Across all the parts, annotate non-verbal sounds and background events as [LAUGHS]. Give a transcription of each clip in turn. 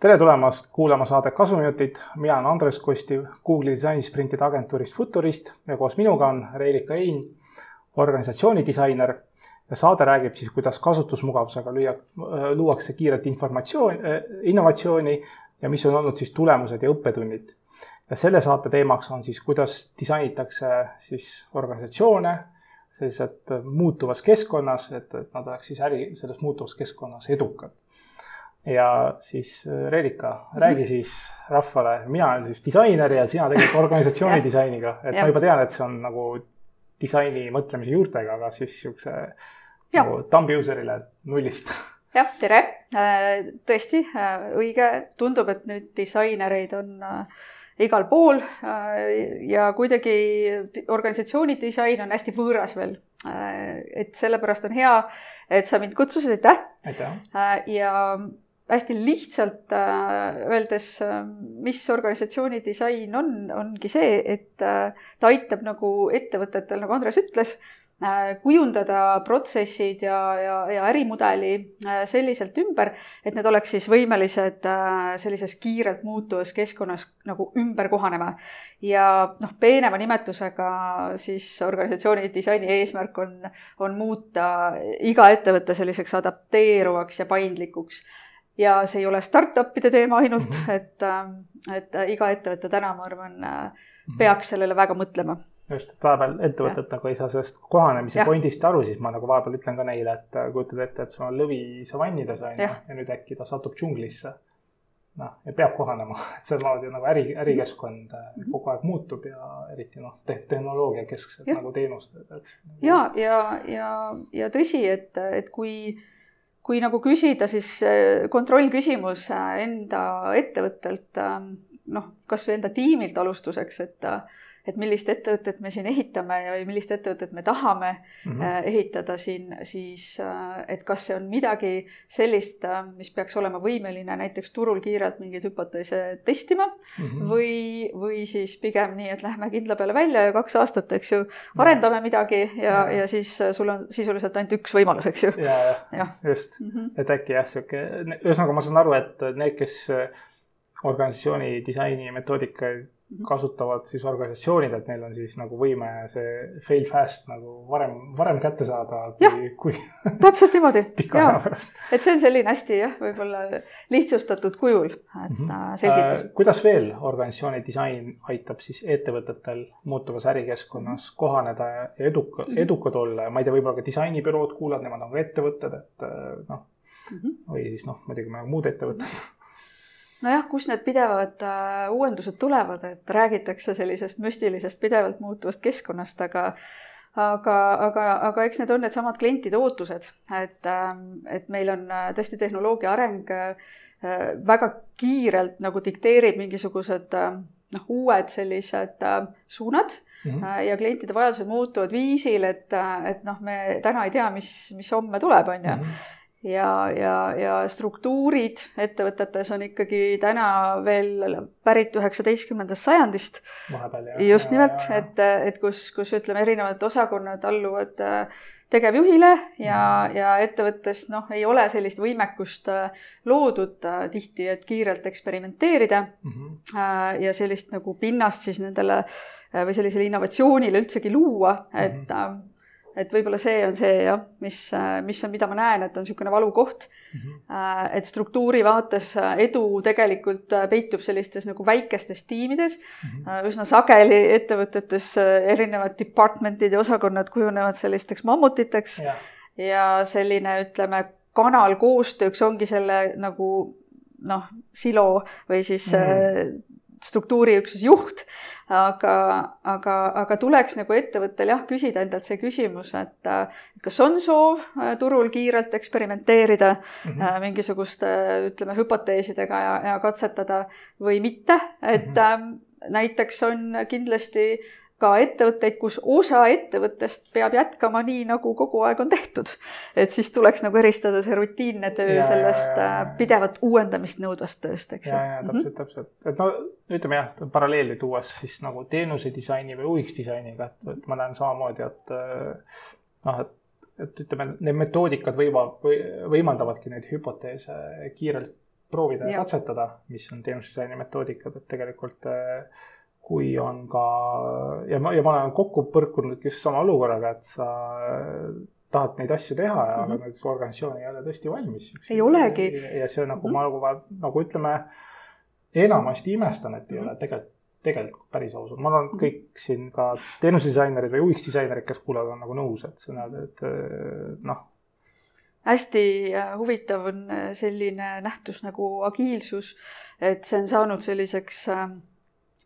tere tulemast kuulama saadet Kasuminutid, mina olen Andres Kostiv Google'i disainisprintide agentuurist Futurist ja koos minuga on Reelika Ein, organisatsiooni disainer ja saade räägib siis, kuidas kasutusmugavusega lüüa, luuakse kiiret informatsioon, innovatsiooni ja mis on olnud siis tulemused ja õppetunnid. ja selle saate teemaks on siis, kuidas disainitakse siis organisatsioone sellised muutuvas keskkonnas, et, et nad oleks siis äri, selles muutuvas keskkonnas edukad. Ja siis äh, Reelika, räägi mhm. siis rahvale, mina olen siis disainer ja sina tegeled [LAUGHS] organisatsiooni disainiga, et ja. ma juba tean, et see on nagu disaini mõtlemise juurtega, aga siis siukse nagu thumb user'ile nullist. [LAUGHS] jah, tere, äh, tõesti äh, õige, tundub, et nüüd disainereid on igal pool ja kuidagi organisatsiooni disain on hästi võõras veel. et sellepärast on hea, et sa mind kutsusid, aitäh. aitäh. ja hästi lihtsalt äh, öeldes, äh, mis organisatsiooni disain on, ongi see, et äh, ta aitab nagu ettevõtetel, nagu Andres ütles, kujundada protsessid ja, ja, ja ärimudeli selliselt ümber, et need oleks siis võimelised sellises kiirelt muutuvas keskkonnas nagu ümber kohanema. ja noh, peenema nimetusega siis organisatsiooni disaini eesmärk on, on muuta iga ettevõte selliseks adapteeruvaks ja paindlikuks ja see ei ole startup'ide teema ainult -hmm. et, et iga ettevõte täna, ma arvan, äh, mhm. peaks sellele väga mõtlema just, et vahepeal ettevõtted nagu ei saa sellest kohanemise pointist aru, siis ma nagu vahepeal ütlen ka neile, et äh, kujutad ette, et sul on lõvi savannides on ju ja. nüüd äkki ta satub džunglisse. noh, ja peab kohanema, [LAUGHS] et samamoodi nagu äri, ärikeskkond mm -hmm. kogu aeg muutub ja eriti noh te, tehnoloogia keskselt nagu teenused, et. ja, ja, ja, ja tõsi, et, et kui kui nagu küsida, siis äh, kontrollküsimus äh, enda ettevõttelt, ähm, noh, kasvõi enda tiimilt alustuseks, et et millist ettevõtet me siin ehitame ja millist ettevõtet me tahame mm -hmm. ehitada siin, siis et kas see on midagi sellist, mis peaks olema võimeline näiteks turul kiirelt mingeid hüpoteese testima mm -hmm. või, või siis pigem nii, et lähme kindla peale välja ja kaks aastat, eks ju, arendame midagi ja, ja., ja siis sul on sisuliselt ainult üks võimalus, eks ju. ja, ja, ja., just mm, -hmm. et äkki jah, sihuke, ühesõnaga ma saan aru, et need, kes organisatsiooni disaini metoodikaid Mhm. Kasutavad siis organisatsioonid, et neil on siis nagu võime see fail fast nagu varem, varem kätte saada kui, [LAUGHS] kui täpselt niimoodi. [LAUGHS] et see on selline hästi jah, võib-olla lihtsustatud kujul, et mm -hmm. selgitus äh,. kuidas veel organisatsiooni disain aitab siis ettevõtetel muutuvas ärikeskkonnas kohaneda ja eduka, mhm. edukad olla ja ma ei tea, võib-olla ka disainibürood kuulavad, nemad on ka ettevõtted, et äh, noh mm -hmm. või siis noh, muidugi muud ettevõtted [LAUGHS] nojah, kust need pidevad äh, uuendused tulevad, et räägitakse sellisest müstilisest pidevalt muutuvast keskkonnast, aga aga, aga, aga eks need on needsamad klientide ootused, et, ähm, et meil on äh, tõesti tehnoloogia areng äh, väga kiirelt nagu dikteerib mingisugused äh, noh, uued sellised suunad mm -hmm. ja klientide vajadused muutuvad viisil, et, et noh, me täna ei tea, mis, mis homme tuleb, on ju mhm ja, ja, ja struktuurid ettevõtetes on ikkagi täna veel pärit üheksateistkümnendast sajandist. just nimelt, et, et kus, kus ütleme, erinevad osakonnad alluvad äh, tegevjuhile ja mm., ja ettevõttes noh, ei ole sellist võimekust äh, loodud äh, tihti, et kiirelt eksperimenteerida mm. -hmm. ja sellist nagu pinnast siis nendele või sellisele innovatsioonile üldsegi luua, et mm -hmm et võib-olla see on see jah, mis, mis on, mida ma näen, et on niisugune valukoht mm. -hmm. et struktuuri vaates edu tegelikult peitub sellistes nagu väikestes tiimides mm. -hmm. üsna sageli ettevõtetes erinevad department'id ja osakonnad kujunevad sellisteks mammutiteks ja, ja selline, ütleme, kanal koostööks ongi selle nagu noh, silo või siis mm -hmm. struktuuriüksuse juht aga, aga, aga tuleks nagu ettevõttel jah, küsida endalt see küsimus, et kas on soov äh, turul kiirelt eksperimenteerida mm -hmm. mingisuguste ütleme hüpoteesidega ja, ja katsetada või mitte, et mm -hmm. näiteks on kindlasti ka ettevõtteid, kus osa ettevõttest peab jätkama nii, nagu kogu aeg on tehtud. et siis tuleks nagu eristada see rutiinne töö ja, sellest ja, ja, äh, pidevat uuendamist nõudvast tööst, eks ju. ja, ja täpselt mm, -hmm. täpselt, et no ütleme jah, paralleeli tuues siis nagu teenuse disaini või UX disainiga, et, ma näen samamoodi, et äh, noh, et et ütleme, need metoodikad võiva, või võimaldavadki neid hüpoteese kiirelt proovida ja, ja katsetada, mis on teenusdisaini metoodikad, et tegelikult kui on ka ja ma, ja ma olen kokku põrkunud just sama olukorraga, et sa tahad neid asju teha ja mm -hmm. aga näiteks organisatsioon ei ole tõesti valmis. ei olegi. ja see on nagu mm -hmm. ma nagu, nagu ütleme, enamasti imestan, et ei mm -hmm. ole tegelikult, tegelikult päris aus. ma arvan, et mhm. kõik siin ka teenusdisainerid või UX disainerid, kes kuulevad, on nagu nõus, et sa näed, et noh hästi äh, huvitav on äh, selline nähtus nagu agiilsus, et see on saanud selliseks äh,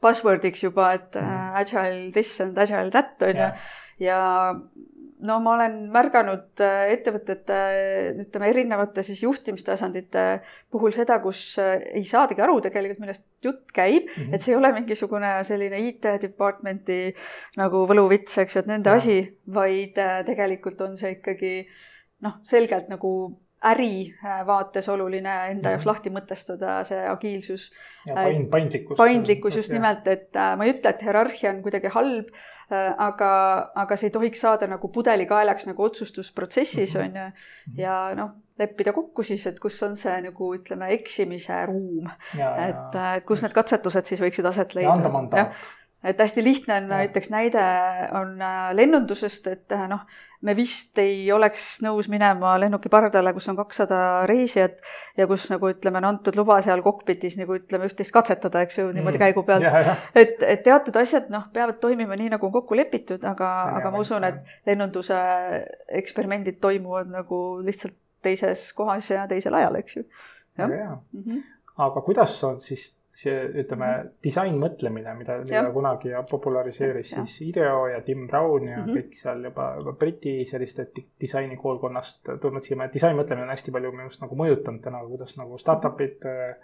buzzword'iks juba, et mm. agile this and agile that on ju. ja no ma olen märganud äh, ettevõtete, ütleme erinevate siis juhtimistasandite puhul seda, kus äh, ei saadagi aru tegelikult, millest jutt käib mm, -hmm. et see ei ole mingisugune selline IT department'i nagu võluvits, eks ju, et nende ja. asi, vaid äh, tegelikult on see ikkagi noh, selgelt nagu äri vaates oluline enda jaoks -hmm. lahti mõtestada, see agiilsus. ja pain, paindlikkus. paindlikkus just ja. nimelt, et ma ei ütle, et hierarhia on kuidagi halb Äh, aga, aga see ei tohiks saada nagu pudelikaelaks nagu otsustusprotsessis mhm. on ju. Mhm. ja noh, leppida kokku siis, et kus on see nagu ütleme, eksimise ruum. et, äh, et kus need katsetused siis võiksid aset leida. anda mandaat. et hästi lihtne on näiteks näide on äh, lennundusest, et noh me vist ei oleks nõus minema lennuki pardale, kus on kakssada reisijat ja kus nagu ütleme, on antud luba seal kokpitis nagu ütleme, üht-teist katsetada, eks ju, niimoodi mm. käigu pealt. et, et teatud asjad noh, peavad toimima nii, nagu on kokku lepitud, aga, aga ma usun, et lennunduse eksperimendid toimuvad nagu lihtsalt teises kohas ja teisel ajal, eks ju. mm. -hmm. aga kuidas on siis see, ütleme, mhm. disainmõtlemine, mida, mida kunagi populariseeris ja. siis IDEO ja Tim Brown ja mm -hmm. kõik seal juba, juba Briti selliste disaini koolkonnast tulnud siia, disainmõtlemine on hästi palju minu arust nagu mõjutanud täna, kuidas nagu startup'id äh,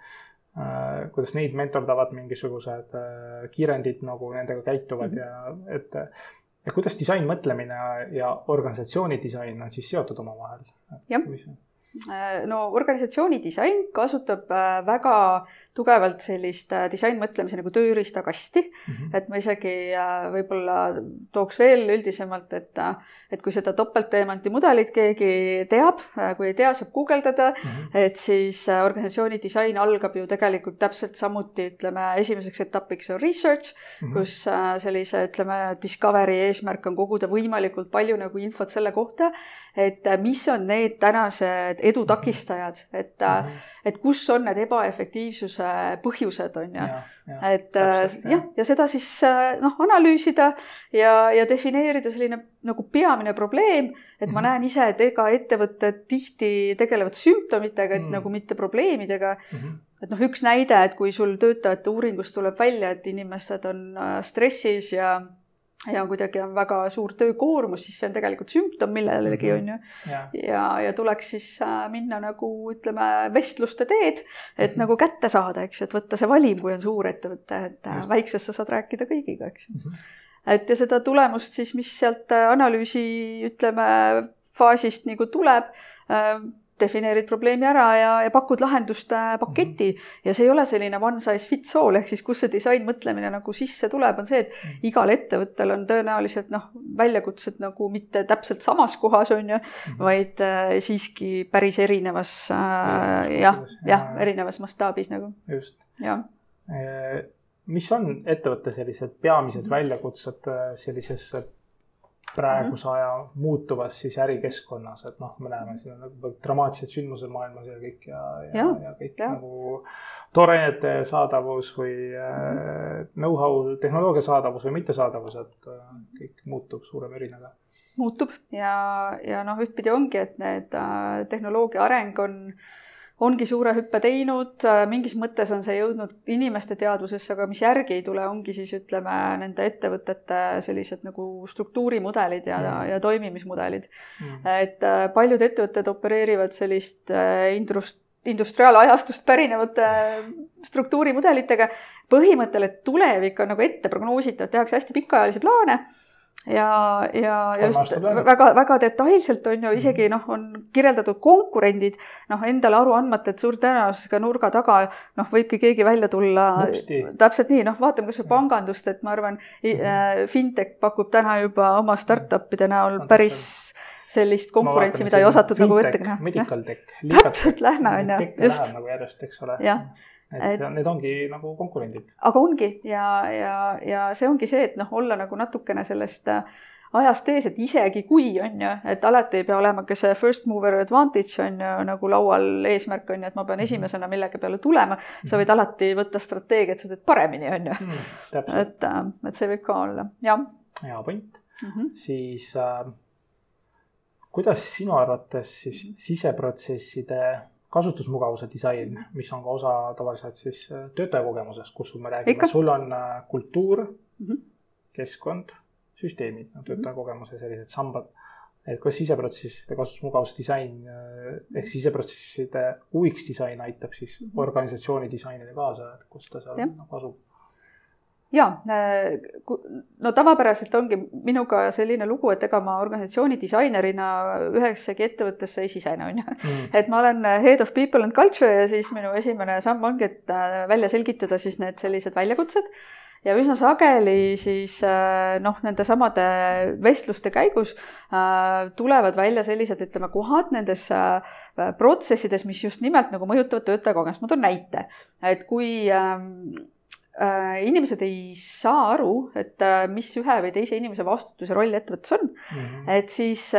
äh, kuidas neid mentordavad mingisugused äh, kiirendid nagu nendega käituvad mm -hmm. ja et, et kuidas disainmõtlemine ja organisatsiooni disain on siis seotud omavahel? jah, no organisatsiooni disain kasutab äh, väga tugevalt sellist äh, disainmõtlemise nagu tööriistakasti mm. -hmm. et ma isegi äh, võib-olla tooks veel üldisemalt, et, äh, et kui seda topeltteemanti mudelit keegi teab, kui ei tea, saab guugeldada mm, -hmm. et siis organisatsiooni disain algab ju tegelikult täpselt samuti, ütleme, esimeseks etapiks on research mm, -hmm. kus sellise, ütleme, discovery eesmärk on koguda võimalikult palju nagu infot selle kohta, et mis on need tänased edu takistajad, et mm, -hmm. et kus on need ebaefektiivsuse põhjused, on ju. et äh, jah, ja seda siis äh, noh, analüüsida ja, ja defineerida selline nagu peamine probleem, et mm -hmm. ma mhm. näen ise, et ega ettevõtted tihti tegelevad sümptomitega, et mm -hmm. nagu mitte probleemidega mm. -hmm et noh, üks näide, et kui sul töötajate uuringust tuleb välja, et inimesed on äh, stressis ja ja kuidagi on väga suur töökoormus, siis see on tegelikult sümptom millelegi, mhm. on ju. ja, ja tuleks siis äh, minna nagu ütleme, vestluste teed, et -hmm. nagu kätte saada, eks ju, et võtta see valim, kui on suur ettevõte, et äh, Just. väikses sa saad rääkida kõigiga, eks ju mm. -hmm. et ja seda tulemust siis, mis sealt äh, analüüsi, ütleme, faasist nagu tuleb defineerid probleemi ära ja, ja pakud lahenduste paketi mm -hmm. ja see ei ole selline one size fits all, ehk siis kus see disainmõtlemine nagu sisse tuleb, on see, et -hmm. igal ettevõttel on tõenäoliselt noh, väljakutsed nagu mitte täpselt samas kohas, on ju -hmm. vaid äh, siiski päris erinevas äh, jah, jah, erinevas mastaabis nagu. just. jah äh, mis on ettevõtte sellised peamised mhm. väljakutsed äh, sellises praeguse mm -hmm. aja muutuvas siis ärikeskkonnas, et noh, me näeme siin on nagu dramaatilised sündmused maailmas ja kõik ja, ja, ja, ja kõik ja. nagu toorainete saadavus või äh, know-how, tehnoloogia saadavus või mittesaadavus, et äh, kõik muutub suure mürinaga muutub ja, ja noh, ühtpidi ongi, et need äh, tehnoloogia areng on äh, ongi suure hüppe teinud, mingis mõttes on see jõudnud inimeste teadvusesse, aga mis järgi ei tule, ongi siis ütleme nende ettevõtete sellised nagu struktuurimudelid ja mm., ja toimimismudelid. Mm.. et äh, paljud ettevõtted opereerivad sellist äh, indust-, industriaalajastust pärinevate äh, struktuurimudelitega. Põhimõttel, et tulevik on nagu ette prognoositav, tehakse hästi pikaajalisi plaane ja, ja, just väga, väga detailselt on ju isegi mhm. noh, on kirjeldatud konkurendid noh, endale aru andmata, et suure tõenäosusega nurga taga noh, võibki keegi välja tulla. täpselt nii, noh, vaatame kasvõi pangandust, et ma arvan mm, fintech pakub täna juba oma startup'ide näol päris sellist konkurentsi, mida ei osatud nagu ette näha. Medical tech. täpselt, lähme on ju, just. nagu järjest, eks ole. Et, et need ongi nagu konkurendid. aga ongi ja, ja, ja see ongi see, et noh, olla nagu natukene sellest äh, ajast ees, et isegi kui on ju, et alati ei pea olema ka see first mover advantage on ju nagu laual eesmärk on ju, et ma pean mhm. esimesena millegi peale tulema. sa võid alati võtta strateegia, et sa teed paremini, on ju. Mhm, et, äh, et see võib ka olla, jah. hea point mm. -hmm. siis äh, kuidas sinu arvates siis siseprotsesside kasutusmugavuse disain, mis on ka osa tavaliselt siis äh, töötajakogemusest, kus me räägime, sul on äh, kultuur mm, -hmm. keskkond süsteemid, no töötajakogemuse sellised sambad. et kuidas siseprotsesside kasutusmugavuse disain ehk siseprotsesside UX disain aitab siis -hmm. organisatsiooni disainile kaasa, et kus ta seal nagu asub? Ja, no tavapäraselt ongi minuga selline lugu, et ega ma organisatsiooni disainerina üheksagi ettevõttesse ei sisene, on ju. Mm. et ma olen head of people and culture ja siis minu esimene samm ongi, et äh, välja selgitada siis need sellised väljakutsed ja üsna sageli siis äh, noh, nende samade vestluste käigus äh, tulevad välja sellised, ütleme, kohad nendes äh, protsessides, mis just nimelt nagu mõjutavad töötaja kogemust. ma toon näite, et kui ähm, inimesed ei saa aru, et mis ühe või teise inimese vastutus ja roll ettevõttes on mm, -hmm. et siis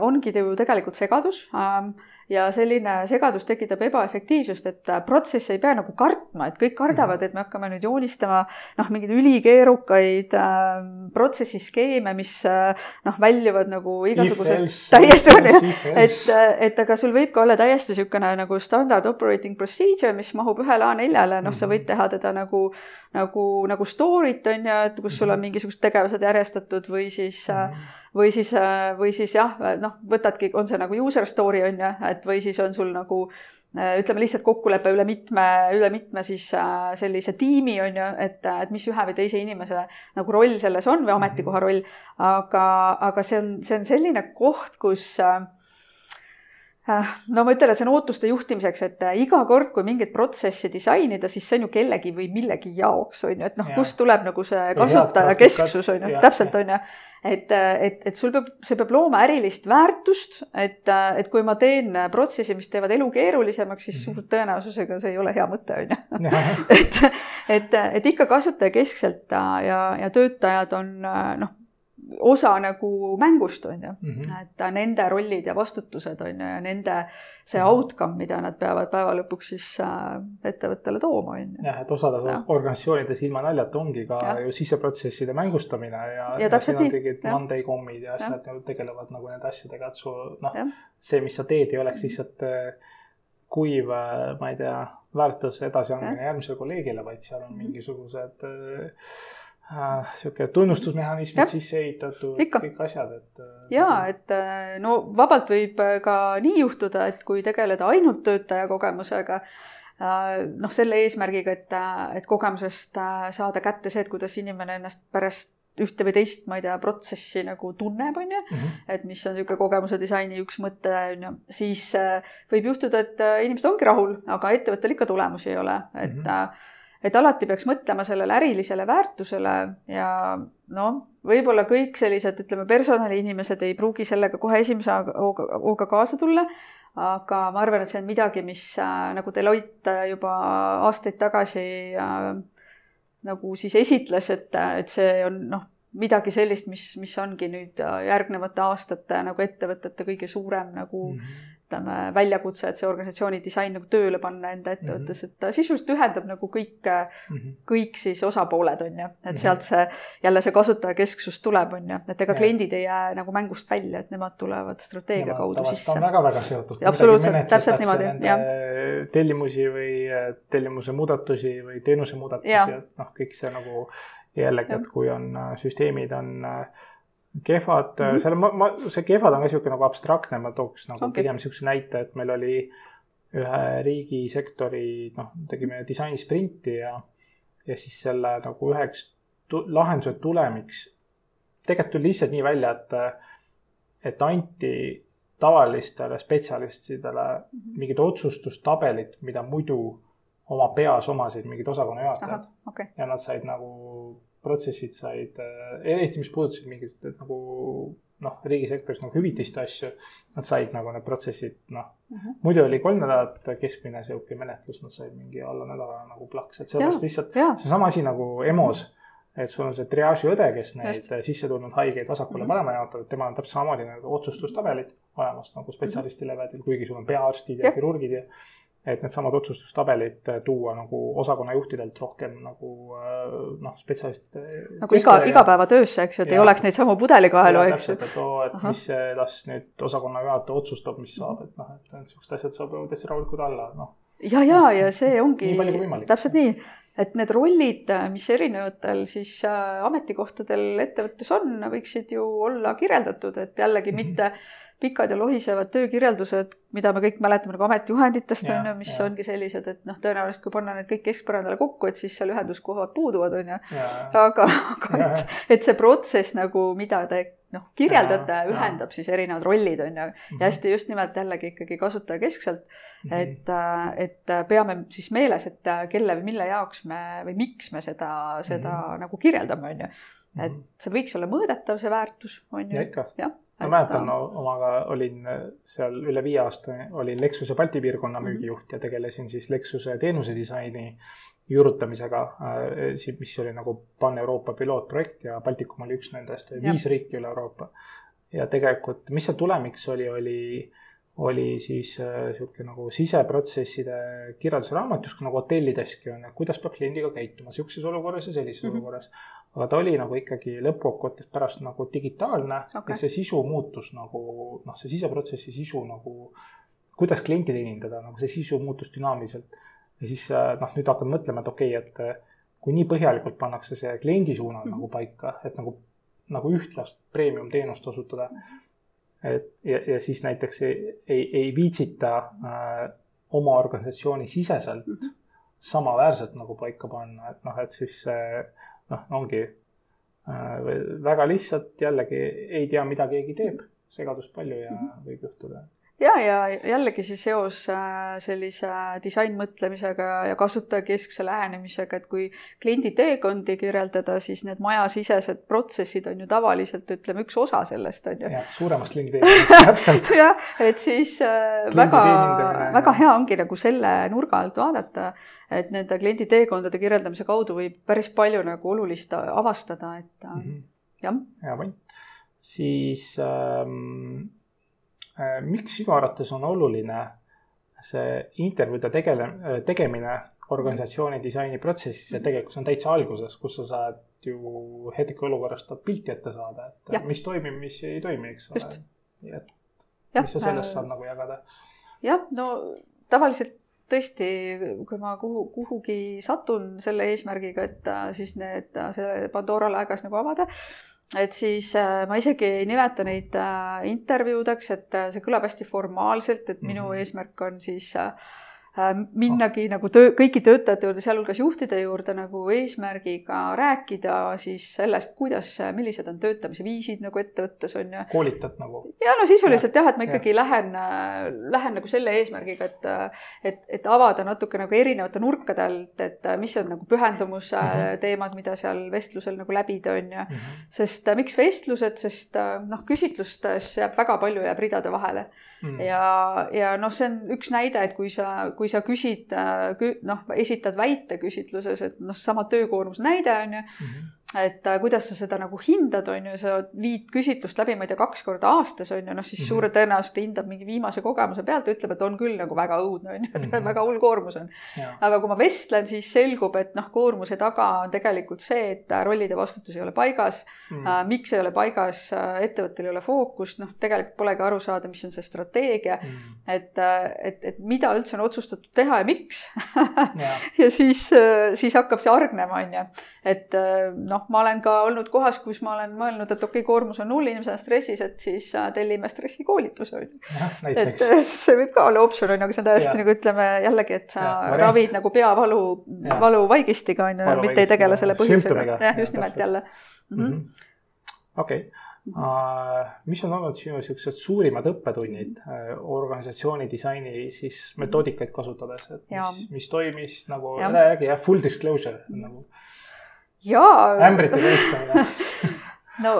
ongi ju tegelikult segadus ähm, ja selline segadus tekitab ebaefektiivsust, et äh, protsesse ei pea nagu kartma, et kõik kardavad, et me hakkame nüüd joonistama noh, mingeid ülikeerukaid äh, protsessiskeeme, mis äh, noh, väljuvad nagu igasugusest [LAUGHS] täiesti et, äh, et aga sul võib ka olla täiesti niisugune nagu standard operating procedure, mis mahub ühele A4-le, noh, sa võid mhm. teha teda nagu nagu, nagu story't on ju, et kus sul on mhm. mingisugused tegevused järjestatud või siis mm -hmm või siis, äh, või siis jah, noh, võtadki, on see nagu user story on ju, et või siis on sul nagu äh, ütleme lihtsalt kokkulepe üle mitme, üle mitme siis äh, sellise tiimi on ju, et, et mis ühe või teise inimese nagu roll selles on või ametikoha roll. aga, aga see on, see on selline koht, kus no ma ütlen, et see on ootuste juhtimiseks, et iga kord, kui mingit protsessi disainida, siis see on ju kellegi või millegi jaoks, on ju, et noh, kust tuleb nagu see kasutajakesksus, on ju, täpselt, on ju. Et, et, et sul peab, see peab looma ärilist väärtust, et, et kui ma teen protsessi, mis teevad elu keerulisemaks, siis suure tõenäosusega see ei ole hea mõte, on ju. [LAUGHS] et, et, et ikka kasutajakeskselt ja, ja töötajad on noh, osa nagu mängust, on ju mm. -hmm. et nende rollid ja vastutused, on ju, ja nende see mhm. outcome, mida nad peavad päeva lõpuks siis äh, ettevõttele tooma, on ju. jah, et osades ja. organisatsioonides ilma naljata ongi ka ja. ju siseprotsesside mängustamine ja, ja, ja siin on mingid Monday kommid ja asjad ja. tegelevad nagu nende asjadega, et su noh, see, mis sa teed, ei oleks lihtsalt äh, kuiv, äh, ma ei tea, väärtuse edasiandmine järgmisele kolleegile, vaid seal on mhm. mingisugused äh, Äh, sihuke tunnustusmehhanismid sisse ehitatud, kõik asjad, et. Äh, ja, et äh, no vabalt võib ka nii juhtuda, et kui tegeleda ainult töötaja kogemusega, noh, selle eesmärgiga, et, et kogemusest saada kätte see, et kuidas inimene ennast pärast ühte või teist, ma ei tea, protsessi nagu tunneb, on ju, mhm. et mis on niisugune kogemuse disaini üks mõte, on ju, siis võib juhtuda, et inimesed ongi rahul, aga ettevõttel ikka tulemusi ei ole, et mm -hmm et alati peaks mõtlema sellele ärilisele väärtusele ja noh, võib-olla kõik sellised, ütleme, personaliinimesed ei pruugi sellega kohe esimese hooga kaasa tulla, aga ma arvan, et see on midagi, mis äh, nagu Deloitte juba aastaid tagasi äh, nagu siis esitles, et, et see on noh, midagi sellist, mis, mis ongi nüüd järgnevate aastate nagu ettevõtete kõige suurem nagu mm -hmm ütleme, väljakutse, et see organisatsiooni disain nagu tööle panna enda ettevõttes, et ta sisuliselt ühendab nagu kõik mm, -hmm. kõik siis osapooled, on ju. et mm -hmm. sealt see, jälle see kasutajakesksus tuleb, on ju, et ega ja. kliendid ei jää nagu mängust välja, et nemad tulevad strateegia nemad kaudu sisse. väga-väga seotud. absoluutselt, täpselt niimoodi, jah. tellimusi või äh, tellimuse muudatusi või teenuse muudatusi, et noh, kõik see nagu jällegi, et kui on äh, süsteemid on äh, kehvad mm, -hmm. seal ma, ma, see kehvad on ka niisugune nagu abstraktne, ma tooks nagu okay. pigem niisuguse näite, et meil oli ühe riigisektori, noh, tegime disainisprinti ja, ja siis selle nagu üheks tu, lahenduse tulemiks tegelikult tuli lihtsalt nii välja, et, et anti tavalistele spetsialistidele mhm. mingid otsustustabelid, mida muidu oma peas omasid mingid osakonna juhatajad. Okay. ja nad said nagu protsessid said, eriti mis puudutasid mingit nagu noh, riigisektoris nagu hüvitiste asju. Nad said nagu need protsessid, noh mm -hmm. muidu oli kolm nädalat keskmine sihuke menetlus, nad said mingi alla nädala nagu plaks, et sellepärast lihtsalt see on sama asi nagu EMO-s et sul on see triaažiõde, kes neid sisse tulnud haigeid vasakule-paremale mhm. jaotab, et temal on täpselt samamoodi nagu otsustustabelid olemas nagu spetsialisti levedel, kuigi sul on peaarstid ja, ja kirurgid ja et needsamad otsustustabelid äh, tuua nagu osakonna juhtidelt rohkem nagu äh, noh, spetsialistide. nagu iga, igapäevatöösse, eks ju, et ja, ei oleks neid samu pudelikaelu, eks ju. et oo, et Aha. mis las nüüd osakonna juhataja otsustab, mis saab, et noh, et niisugused asjad saab ju täitsa rahulikult alla, noh. ja, ja, ja see ongi täpselt nii, et need rollid, mis erinevatel siis äh, ametikohtadel ettevõttes on, võiksid ju olla kirjeldatud, et jällegi mm -hmm. mitte pikad ja lohisevad töökirjeldused, mida me kõik mäletame nagu ametijuhenditest, on ju, mis ja. ongi sellised, et noh, tõenäoliselt kui panna need kõik keskpõrandale kokku, et siis seal ühenduskohad puuduvad, on ju. aga, aga et, et see protsess nagu, mida te noh, kirjeldate, ühendab siis erinevad rollid, on ju. ja mhm. hästi just nimelt jällegi ikkagi kasutajakeskselt mm. -hmm. et, et peame siis meeles, et kelle või mille jaoks me või miks me seda, seda mm -hmm. nagu kirjeldame, on ju. et mhm. see võiks olla mõõdetav, see väärtus, on ju. jah ma mäletan no,, omaga olin seal üle viie aasta, olin Lexuse Balti piirkonna mhm. müügijuht ja tegelesin siis Lexuse teenusedisaini juurutamisega, äh, mis oli nagu Pan-Euroopa pilootprojekt ja Baltikum oli üks nendest, viis riiki üle Euroopa. ja tegelikult, mis seal tulemiks oli, oli, oli siis niisugune äh, nagu siseprotsesside kirjelduse raamat, justkui nagu hotellideski on, et kuidas peab kliendiga käituma niisuguses olukorras ja sellises mm -hmm. olukorras aga ta oli nagu ikkagi lõppkokkuvõttes pärast nagu digitaalne okay. ja see sisu muutus nagu noh, see siseprotsessi sisu nagu, kuidas klienti teenindada, nagu see sisu muutus dünaamiliselt. ja siis äh, noh, nüüd hakkad mõtlema, et okei okay,, et äh, kui nii põhjalikult pannakse see kliendi suunal mm -hmm. nagu paika, et nagu, nagu ühtlast premium teenust osutada. et ja, ja siis näiteks ei, ei, ei viitsita äh, oma organisatsiooni siseselt mm -hmm. samaväärselt nagu paika panna, et noh, et siis äh, noh, ongi äh, väga lihtsalt jällegi ei tea, mida keegi teeb, segadust palju ja mhm. võib juhtuda ja, ja jällegi see seos äh, sellise disainmõtlemisega ja kasutajakeskse lähenemisega, et kui kliendi teekondi kirjeldada, siis need majasisesed protsessid on ju tavaliselt, ütleme, üks osa sellest on ju. suuremast kliendi teekonnast, [LAUGHS] täpselt [LAUGHS] jah, et siis äh, väga, väga hea ongi nagu selle nurga alt vaadata et nende kliendi teekondade kirjeldamise kaudu võib päris palju nagu olulist avastada, et mm -hmm. jah. hea point. siis ähm, äh, miks sinu arvates on oluline see intervjuude tegele-, tegemine organisatsiooni disainiprotsessis ja mhm. tegelikult see on täitsa alguses, kus sa saad ju hetkeolukorrast pilti ette saada, et ja. mis toimib, mis ei toimi, eks ole. nii et mis sa sellest äh, saad nagu jagada? jah, no tavaliselt tõesti, kui ma kuhu, kuhugi satun selle eesmärgiga, et äh, siis need, äh, see Pandora laegas nagu avada, et siis äh, ma isegi ei nimeta neid intervjuudeks, et see kõlab hästi formaalselt, et minu mm -hmm. eesmärk on siis äh, Äh, minnagi nagu töö, kõiki töötajate juurde, sealhulgas juhtide juurde nagu eesmärgiga rääkida siis sellest, kuidas, millised on töötamise viisid nagu ettevõttes on ju. koolitad nagu? ja no sisuliselt jah, et ma ikkagi ja. lähen, lähen nagu selle eesmärgiga, et, et, et avada natuke nagu erinevate nurkade alt, et mis on nagu pühendumuse mm -hmm. teemad, mida seal vestlusel nagu läbida on ju mm. -hmm. sest miks vestlused, sest noh, küsitlustes jääb väga palju jääb ridade vahele mm. -hmm. ja, ja noh, see on üks näide, et kui sa kui sa küsid, äh, noh, esitad väite küsitluses, et noh, sama töökoormuse näide on ju mm, -hmm et äh, kuidas sa seda nagu hindad, on ju, sa viid küsitlust läbi, ma ei tea, kaks korda aastas on ju, noh siis mm -hmm. suure tõenäosusega hindab mingi viimase kogemuse pealt, ütleb, et on küll nagu väga õudne on ju, et mm -hmm. väga hull koormus on. aga kui ma vestlen, siis selgub, et noh, koormuse taga on tegelikult see, et äh, rollide vastutus ei ole paigas mm. -hmm. Miks ei ole paigas, ettevõttel ei ole fookust, noh, tegelikult polegi aru saada, mis on see strateegia mm. -hmm. et, et, et mida üldse on otsustatud teha ja miks ja. [LAUGHS] ja siis, siis hakkab see hargnema, on ju, et noh noh, ma olen ka olnud kohas, kus ma olen mõelnud, et okei okay,, koormus on null, inimesed on stressis, et siis äh, tellime stressikoolituse on ju. et äh, [LAUGHS] see võib ka olla optsioon on ju, aga see on täiesti nagu ütleme jällegi, et sa ja, ravid nagu peavalu, valuvaigistiga on ju, mitte ei tegele selle põhjusega. jah, just nimelt jälle. Mhm. okei. Uh, mis on olnud sinu siuksed suurimad õppetunnid uh, organisatsiooni disaini siis metoodikaid kasutades, et mis, mis toimis nagu, räägi jah, full disclosure nagu jaa. ämbrite tähistamine [LAUGHS] no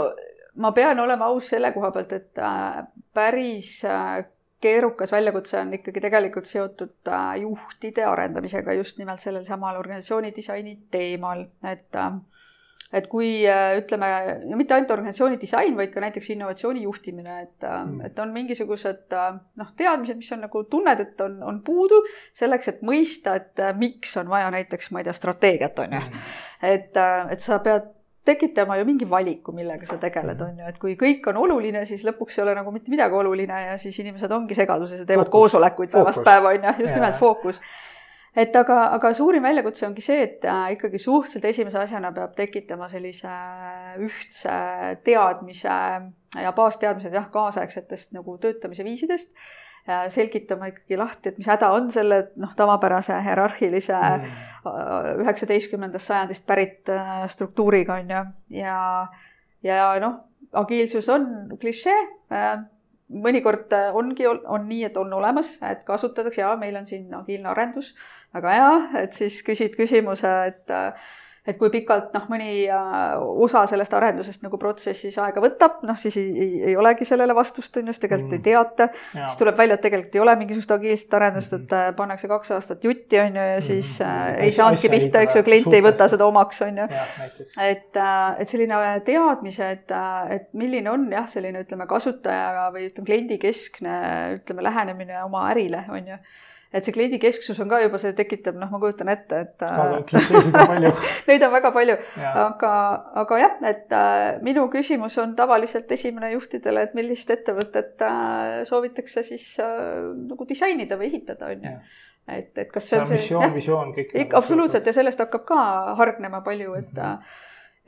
ma pean olema aus selle koha pealt, et äh, päris äh, keerukas väljakutse on ikkagi tegelikult seotud äh, juhtide arendamisega just nimelt sellel samal organisatsiooni disaini teemal, et et kui ütleme, mitte ainult organisatsiooni disain, vaid ka näiteks innovatsiooni juhtimine, et mm., et on mingisugused noh, teadmised, mis on nagu tunned, et on, on puudu selleks, et mõista, et miks on vaja näiteks, ma ei tea, strateegiat, on ju. Mm. et, et sa pead tekitama ju mingi valiku, millega sa tegeled, on ju, et kui kõik on oluline, siis lõpuks ei ole nagu mitte midagi oluline ja siis inimesed ongi segaduses ja teevad fookus. koosolekuid päevast päeva, on ju, just nimelt fookus. Et aga, aga suurim väljakutse ongi see, et äh, ikkagi suhteliselt esimese asjana peab tekitama sellise ühtse teadmise ja baasteadmised jah, kaasaegsetest nagu töötamise viisidest selgitama ikkagi lahti, et mis häda on selle noh, tavapärase hierarhilise mm. üheksateistkümnendast mm. sajandist pärit äh, struktuuriga on ju, ja, ja noh, agiilsus on klišee. Äh, mõnikord äh, ongi, on nii, et on olemas, et kasutatakse ja meil on siin agiilne arendus, väga hea, et siis küsid küsimuse, et et kui pikalt noh, mõni äh, osa sellest arendusest nagu protsessis aega võtab, noh siis ei, ei, ei olegi sellele vastust, on ju, siis tegelikult mm. ei teata. siis tuleb välja, et tegelikult ei ole mingisugust agiilset arendust, et mm. pannakse kaks aastat jutti, on ju, ja siis mm. äh, ei saanudki pihta, eks ju, klient ei võta seda omaks, on ju. et, äh, et selline teadmise, et, et milline on jah, selline ütleme, kasutaja või ütleme, kliendikeskne ütleme, lähenemine oma ärile, on ju et see kliendikesksus on ka juba, see tekitab, noh, ma kujutan ette, et. [LAUGHS] Neid on väga palju, aga, aga jah, et äh, minu küsimus on tavaliselt esimene juhtidele, et millist ettevõtet äh, soovitakse siis äh, nagu disainida või ehitada, on ju et, et kas see on see. missioon, visioon, kõik. ikka absoluutselt ja sellest hakkab ka hargnema palju, et mm, -hmm.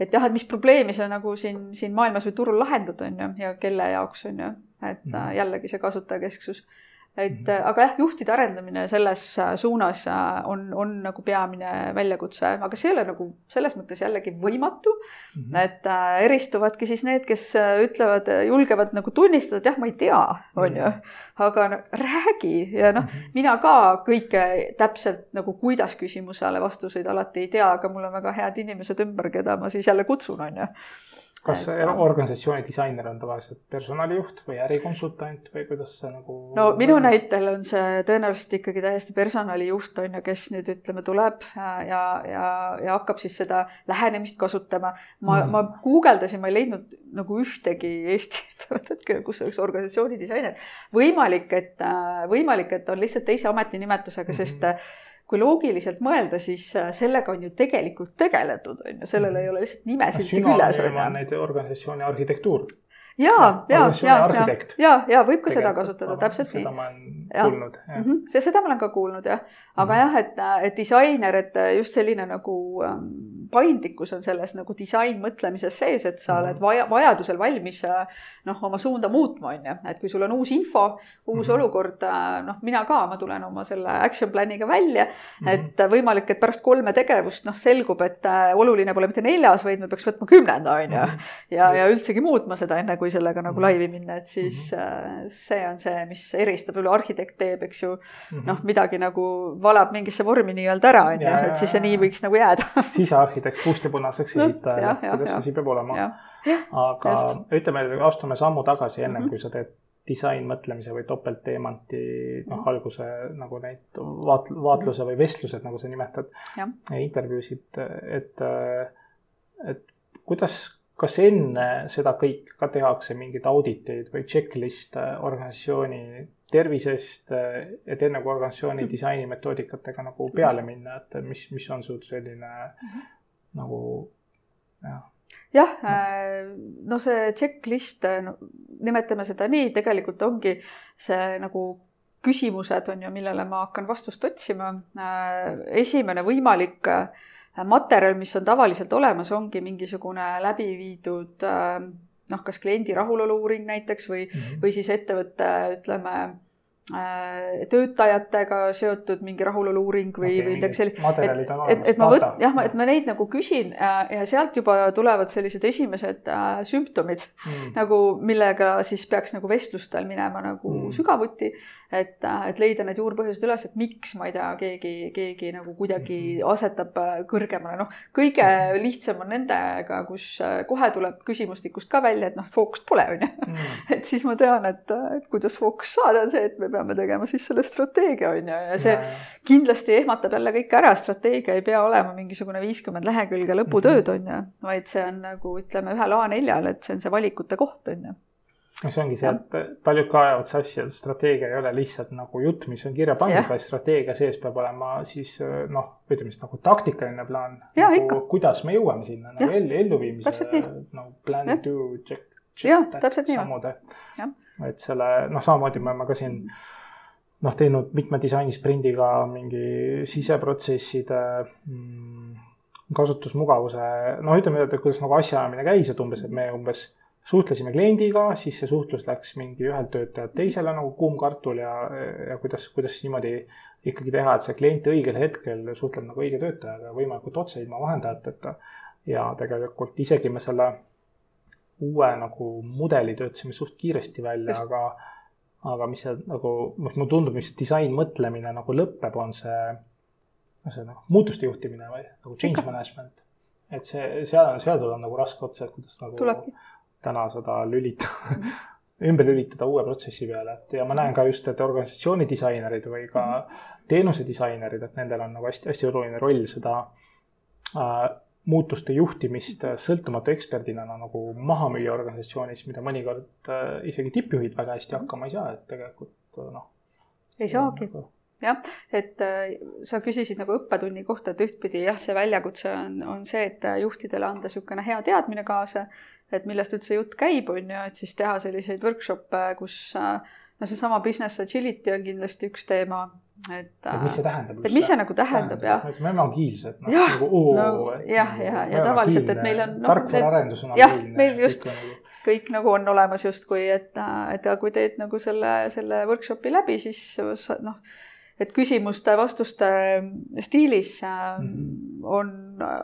et jah, et mis probleemi sa nagu siin, siin maailmas või turul lahendad, on ju, ja kelle jaoks on ju, et mm -hmm. jällegi see kasutajakesksus et -hmm. aga jah, juhtide arendamine selles äh, suunas äh, on, on nagu peamine väljakutse, aga see ei ole nagu selles mõttes jällegi võimatu mm. -hmm. et äh, eristuvadki siis need, kes äh, ütlevad, julgevad nagu tunnistada, et jah, ma ei tea, on ju. Mhm. aga no, räägi ja noh mm, -hmm. mina ka kõike täpselt nagu kuidas küsimusele vastuseid alati ei tea, aga mul on väga head inimesed ümber, keda ma siis jälle kutsun, on ju kas et, organisatsiooni disainer on tavaliselt personalijuht või ärikonsultant või kuidas see nagu? no minu näitel on see tõenäoliselt ikkagi täiesti personalijuht on ju, kes nüüd ütleme, tuleb ja, ja, ja hakkab siis seda lähenemist kasutama. ma mm., ma guugeldasin, ma ei leidnud nagu ühtegi Eesti [LAUGHS] ettevõtet, kus oleks organisatsiooni disainer. võimalik, et, võimalik, et on lihtsalt teise ametinimetusega mm, -hmm. sest kui loogiliselt mõelda, siis äh, sellega on ju tegelikult tegeletud, on ju, sellel ei ole lihtsalt nimesilti küljes. näide organisatsiooni arhitektuur ja, ja, ja, ja, ja, ja võib ka seda kasutada, täpselt nii. seda ma olen ja. kuulnud. Mm -hmm. see, seda ma olen ka kuulnud jah, aga mm -hmm. jah, et, et disainer, et just selline nagu ähm, paindlikkus on selles nagu disainmõtlemises sees, et sa -hmm. oled vaja, vajadusel valmis äh, noh, oma suunda muutma, on ju, et kui sul on uus info, uus mm -hmm. olukord, äh, noh, mina ka, ma tulen oma selle action plan'iga välja mm, -hmm. et võimalik, et pärast kolme tegevust noh, selgub, et äh, oluline pole mitte neljas, vaid me peaks võtma kümnenda, on ju, mhm. ja, ja üldsegi muutma seda enne kui sellega nagu mhm. laivi minna, et siis mm -hmm. see on see, mis eristab, võib-olla arhitekt teeb, eks ju noh, midagi nagu valab mingisse vormi nii-öelda ära, on ju, et siis see nii võiks nagu jääda sisearhitekt puust-punaseks no, ehitajale, kuidas asi peab olema. aga just. ütleme, astume sammu tagasi ennem mm, -hmm. kui sa teed disainmõtlemise või topeltteemanti, noh, mhm. alguse nagu neid vaat-, vaatluse või vestlused, nagu sa nimetad, intervjuusid, et, et kuidas kas enne seda kõik ka tehakse mingeid auditeid või checklist'e organisatsiooni tervisest, et enne kui organisatsiooni mhm. disainimetoodikatega nagu peale minna, et mis, mis on sul selline mm -hmm. Nagu jah? jah, äh, no see checklist no,, nimetame seda nii, tegelikult ongi see nagu küsimused on ju, millele ma hakkan vastust otsima. Äh, esimene võimalik äh, materjal, mis on tavaliselt olemas, ongi mingisugune läbi viidud noh, kas kliendi rahulolu uuring näiteks või mm, -hmm. või siis ettevõtte, ütleme töötajatega seotud mingi rahulolu-uuring või okay,, või on olemas. et, et ma võt-, jah, et ma neid nagu küsin ja, äh, ja sealt juba tulevad sellised esimesed äh, sümptomid mm. nagu, millega siis peaks nagu vestlustel minema nagu mm. nagu sügavuti et, et leida need juurpõhjused üles, et miks, ma ei tea, keegi, keegi nagu kuidagi mhm. asetab äh, kõrgemale, noh, kõige mhm. lihtsam on nendega, kus äh, kohe tuleb küsimustikust ka välja, et noh, fookust pole, on ju. Mhm. [LAUGHS] et siis ma tean, et, et kuidas fookus saada, on see, et me peame tegema siis selle strateegia, on ju, ja see ja, kindlasti ehmatab jälle kõike ära, strateegia ei pea olema mingisugune viiskümmend lehekülge lõputööd, on ju, vaid see on nagu ütleme, ühel A4-l, et see on see valikute koht, on ju see ongi see, et paljud ka ajavad sassi, et strateegia ei ole lihtsalt nagu jutt, mis on kirja pandud, vaid strateegia sees peab olema siis noh, ütleme siis nagu taktikaline plaan. Nagu, kuidas me jõuame sinna nagu ellu, elluviimise nagu plan, do, check, check, sammude. et selle noh, samamoodi me oleme ka siin noh, teinud mitme disainisprindiga mingi siseprotsesside mm, kasutusmugavuse, noh, ütleme, et kuidas nagu asjaajamine käis, et umbes, et me umbes suhtlesime kliendiga, siis see suhtlus läks mingi ühelt töötajalt teisele nagu kuum kartul ja, ja kuidas, kuidas niimoodi ikkagi teha, et see klient õigel hetkel suhtleb nagu õige töötajaga võimalikult otse ilma vahendajateta. ja tegelikult isegi me selle uue nagu mudeli töötasime suht kiiresti välja, aga, aga mis see nagu, mulle tundub, mis disain mõtlemine nagu lõpeb, on see, see nagu muutuste juhtimine või nagu change Ikka. management. et see, seal, seal tuleb nagu raske otsa, et kuidas nagu Tulebki täna seda lülitada [LAUGHS] ümber lülitada uue protsessi peale, et ja ma näen ka just, et organisatsiooni disainerid või ka teenuse disainerid, et nendel on nagu hästi-hästi oluline roll seda äh, muutuste juhtimist sõltumatu eksperdina nagu maha müüa organisatsioonis, mida mõnikord äh, isegi tippjuhid väga hästi hakkama ei saa, et tegelikult noh. ei saagi. Nagu... jah, et äh, sa küsisid nagu õppetunni kohta, et ühtpidi jah, see väljakutse on, on see, et juhtidele anda niisugune hea teadmine kaasa et millest üldse jutt käib, on ju, et siis teha selliseid workshop'e, kus no seesama business agility on kindlasti üks teema, et. et mis see tähendab? et mis see nagu tähendab, jah. me oleme agiilsed, noh nagu oo. No, jah, ja, ja tavaliselt, et meil on no,. tarkvaraarendus on agiilne. jah, meil just kõik, nagu... kõik nagu on olemas justkui, et, et kui teed nagu selle, selle workshop'i läbi, siis noh et küsimuste-vastuste stiilis mm -hmm. on,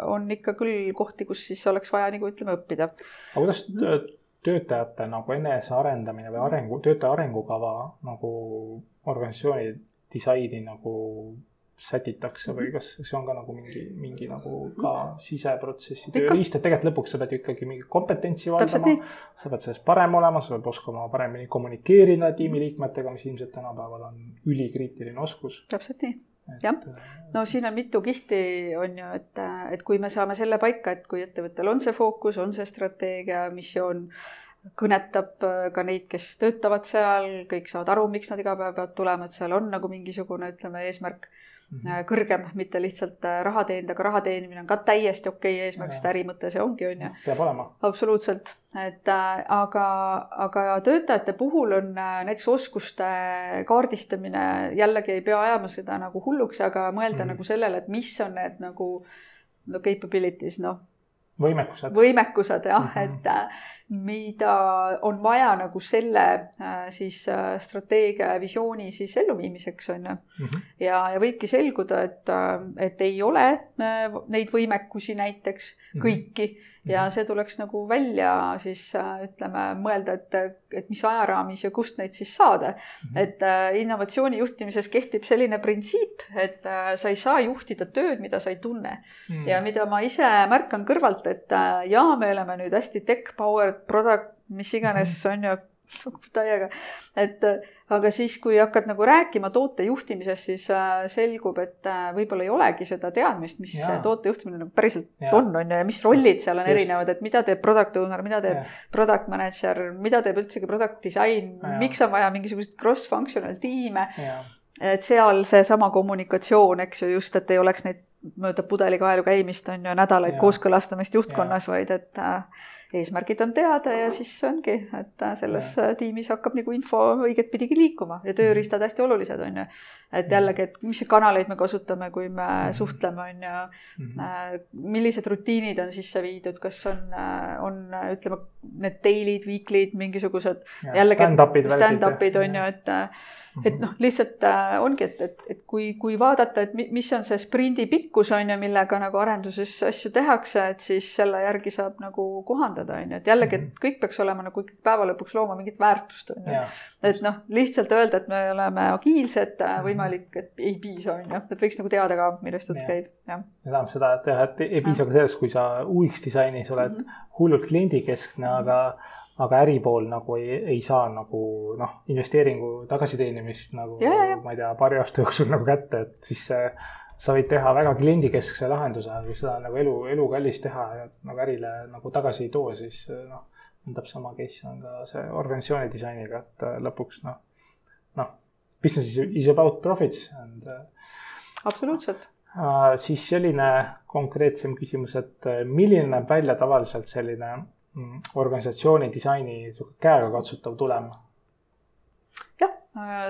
on ikka küll kohti, kus siis oleks vaja nagu ütleme õppida. aga kuidas töötajate nagu enesearendamine või arengu, töötaja arengukava nagu organisatsiooni disaini nagu sätitakse või kas see on ka nagu mingi, mingi nagu ka siseprotsessi tööriist, et tegelikult lõpuks sa pead ju ikkagi mingit kompetentsi valdama. sa pead selles parem olema, sa pead oskama paremini kommunikeerida tiimiliikmetega, mis ilmselt tänapäeval on ülikriitiline oskus. täpselt nii, jah. Äh, no siin on mitu kihti, on ju, et, et kui me saame selle paika, et kui ettevõttel on see fookus, on see strateegia, missioon kõnetab äh, ka neid, kes töötavad seal, kõik saavad aru, miks nad iga päev peavad tulema, et seal on nagu mingisugune, ütleme, eesmärk. Kõrgem, mitte lihtsalt äh, raha teenida, aga raha teenimine on ka täiesti okei okay eesmärk, sest äri mõte see ongi, on ju. peab olema. absoluutselt, et äh, aga, aga töötajate puhul on näiteks oskuste kaardistamine, jällegi ei pea ajama seda nagu hulluks, aga mõelda mm -hmm. nagu sellele, et mis on need nagu no capabilities, noh võimekused. võimekused jah mm, -hmm. et äh, mida on vaja nagu selle äh, siis äh, strateegia ja visiooni siis elluviimiseks on ju mm. -hmm. ja, ja võibki selguda, et, et ei ole neid võimekusi näiteks mm -hmm. Ja mhm. see tuleks nagu välja siis äh, ütleme, mõelda, et, et mis ajaraamis ja kust neid siis saada mm. -hmm. et äh, innovatsiooni juhtimises kehtib selline printsiip, et äh, sa ei saa juhtida tööd, mida sa ei tunne mm. -hmm. ja mida ma ise märkan kõrvalt, et jaa, me oleme nüüd hästi tech powered product, mis iganes mm -hmm. on ju [LAUGHS] täiega, et aga siis, kui hakkad nagu rääkima toote juhtimisest, siis äh, selgub, et äh, võib-olla ei olegi seda teadmist, mis ja. toote juhtimine nagu päriselt ja. on, on ju, ja mis rollid seal on Just. erinevad, et mida teeb product owner, mida teeb ja. product manager, mida teeb üldsegi product design, miks on vaja mingisuguseid cross-functional tiime. et seal seesama kommunikatsioon, eks ju, just, et ei oleks neid mööda pudelikaelu käimist, on ju, nädalaid ja. kooskõlastamist juhtkonnas, vaid et äh, eesmärgid on teada ja siis ongi, et selles ja. tiimis hakkab nagu info õiget pidigi liikuma ja tööriistad hästi olulised on ju. Et jällegi, et mis kanaleid me kasutame, kui me mhm. suhtleme, on ju. Mhm. millised rutiinid on sisse viidud, kas on, on ütleme, need daily'd, weekly'd, mingisugused. stand-up'id stand on ju, et et mhm. noh, lihtsalt äh, ongi, et, et, et kui, kui vaadata, et mis on see sprindi pikkus on ju, millega nagu arenduses asju tehakse, et siis selle järgi saab nagu kohandada on ju, et jällegi, et Mhm. kõik peaks olema nagu päeva lõpuks looma mingit väärtust, on ju. et noh, lihtsalt öelda, et me oleme agiilsed, võimalik, et ei piisa, on ju, et võiks nagu teada ka, millest jutt käib, jah. see tähendab seda, et jah, et ei piisa ka sellest, kui sa UX disainis oled Mhm. hullult kliendikeskne, aga, aga äripool nagu ei, ei saa nagu noh, investeeringu tagasiteenimist nagu Ja, ja, ma ei tea, paari aasta jooksul nagu kätte, et siis see, sa võid teha väga kliendikeskse lahenduse, aga kui seda nagu elu, elukallis teha ja nagu ärile nagu tagasi ei too, siis noh, täpselt sama case on ka see organisatsiooni disainiga, et äh, lõpuks noh, noh, business is, about profits and uh, absoluutselt. Äh, siis selline konkreetsem küsimus, et äh, milline näeb välja tavaliselt selline mm, organisatsiooni disaini sihuke käegakatsutav tulem? jah,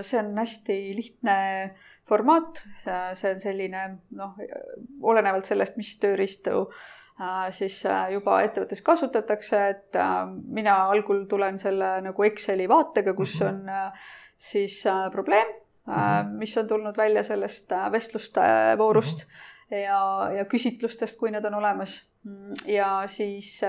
see on hästi lihtne formaat, see on selline noh, olenevalt sellest, mis tööriistu äh, siis äh, juba ettevõttes kasutatakse, et äh, mina algul tulen selle nagu Exceli vaatega, kus Mhm. on äh, siis äh, probleem, Mhm. mis on tulnud välja sellest äh, vestluste voorust Mhm. ja, ja küsitlustest, kui need on olemas. ja siis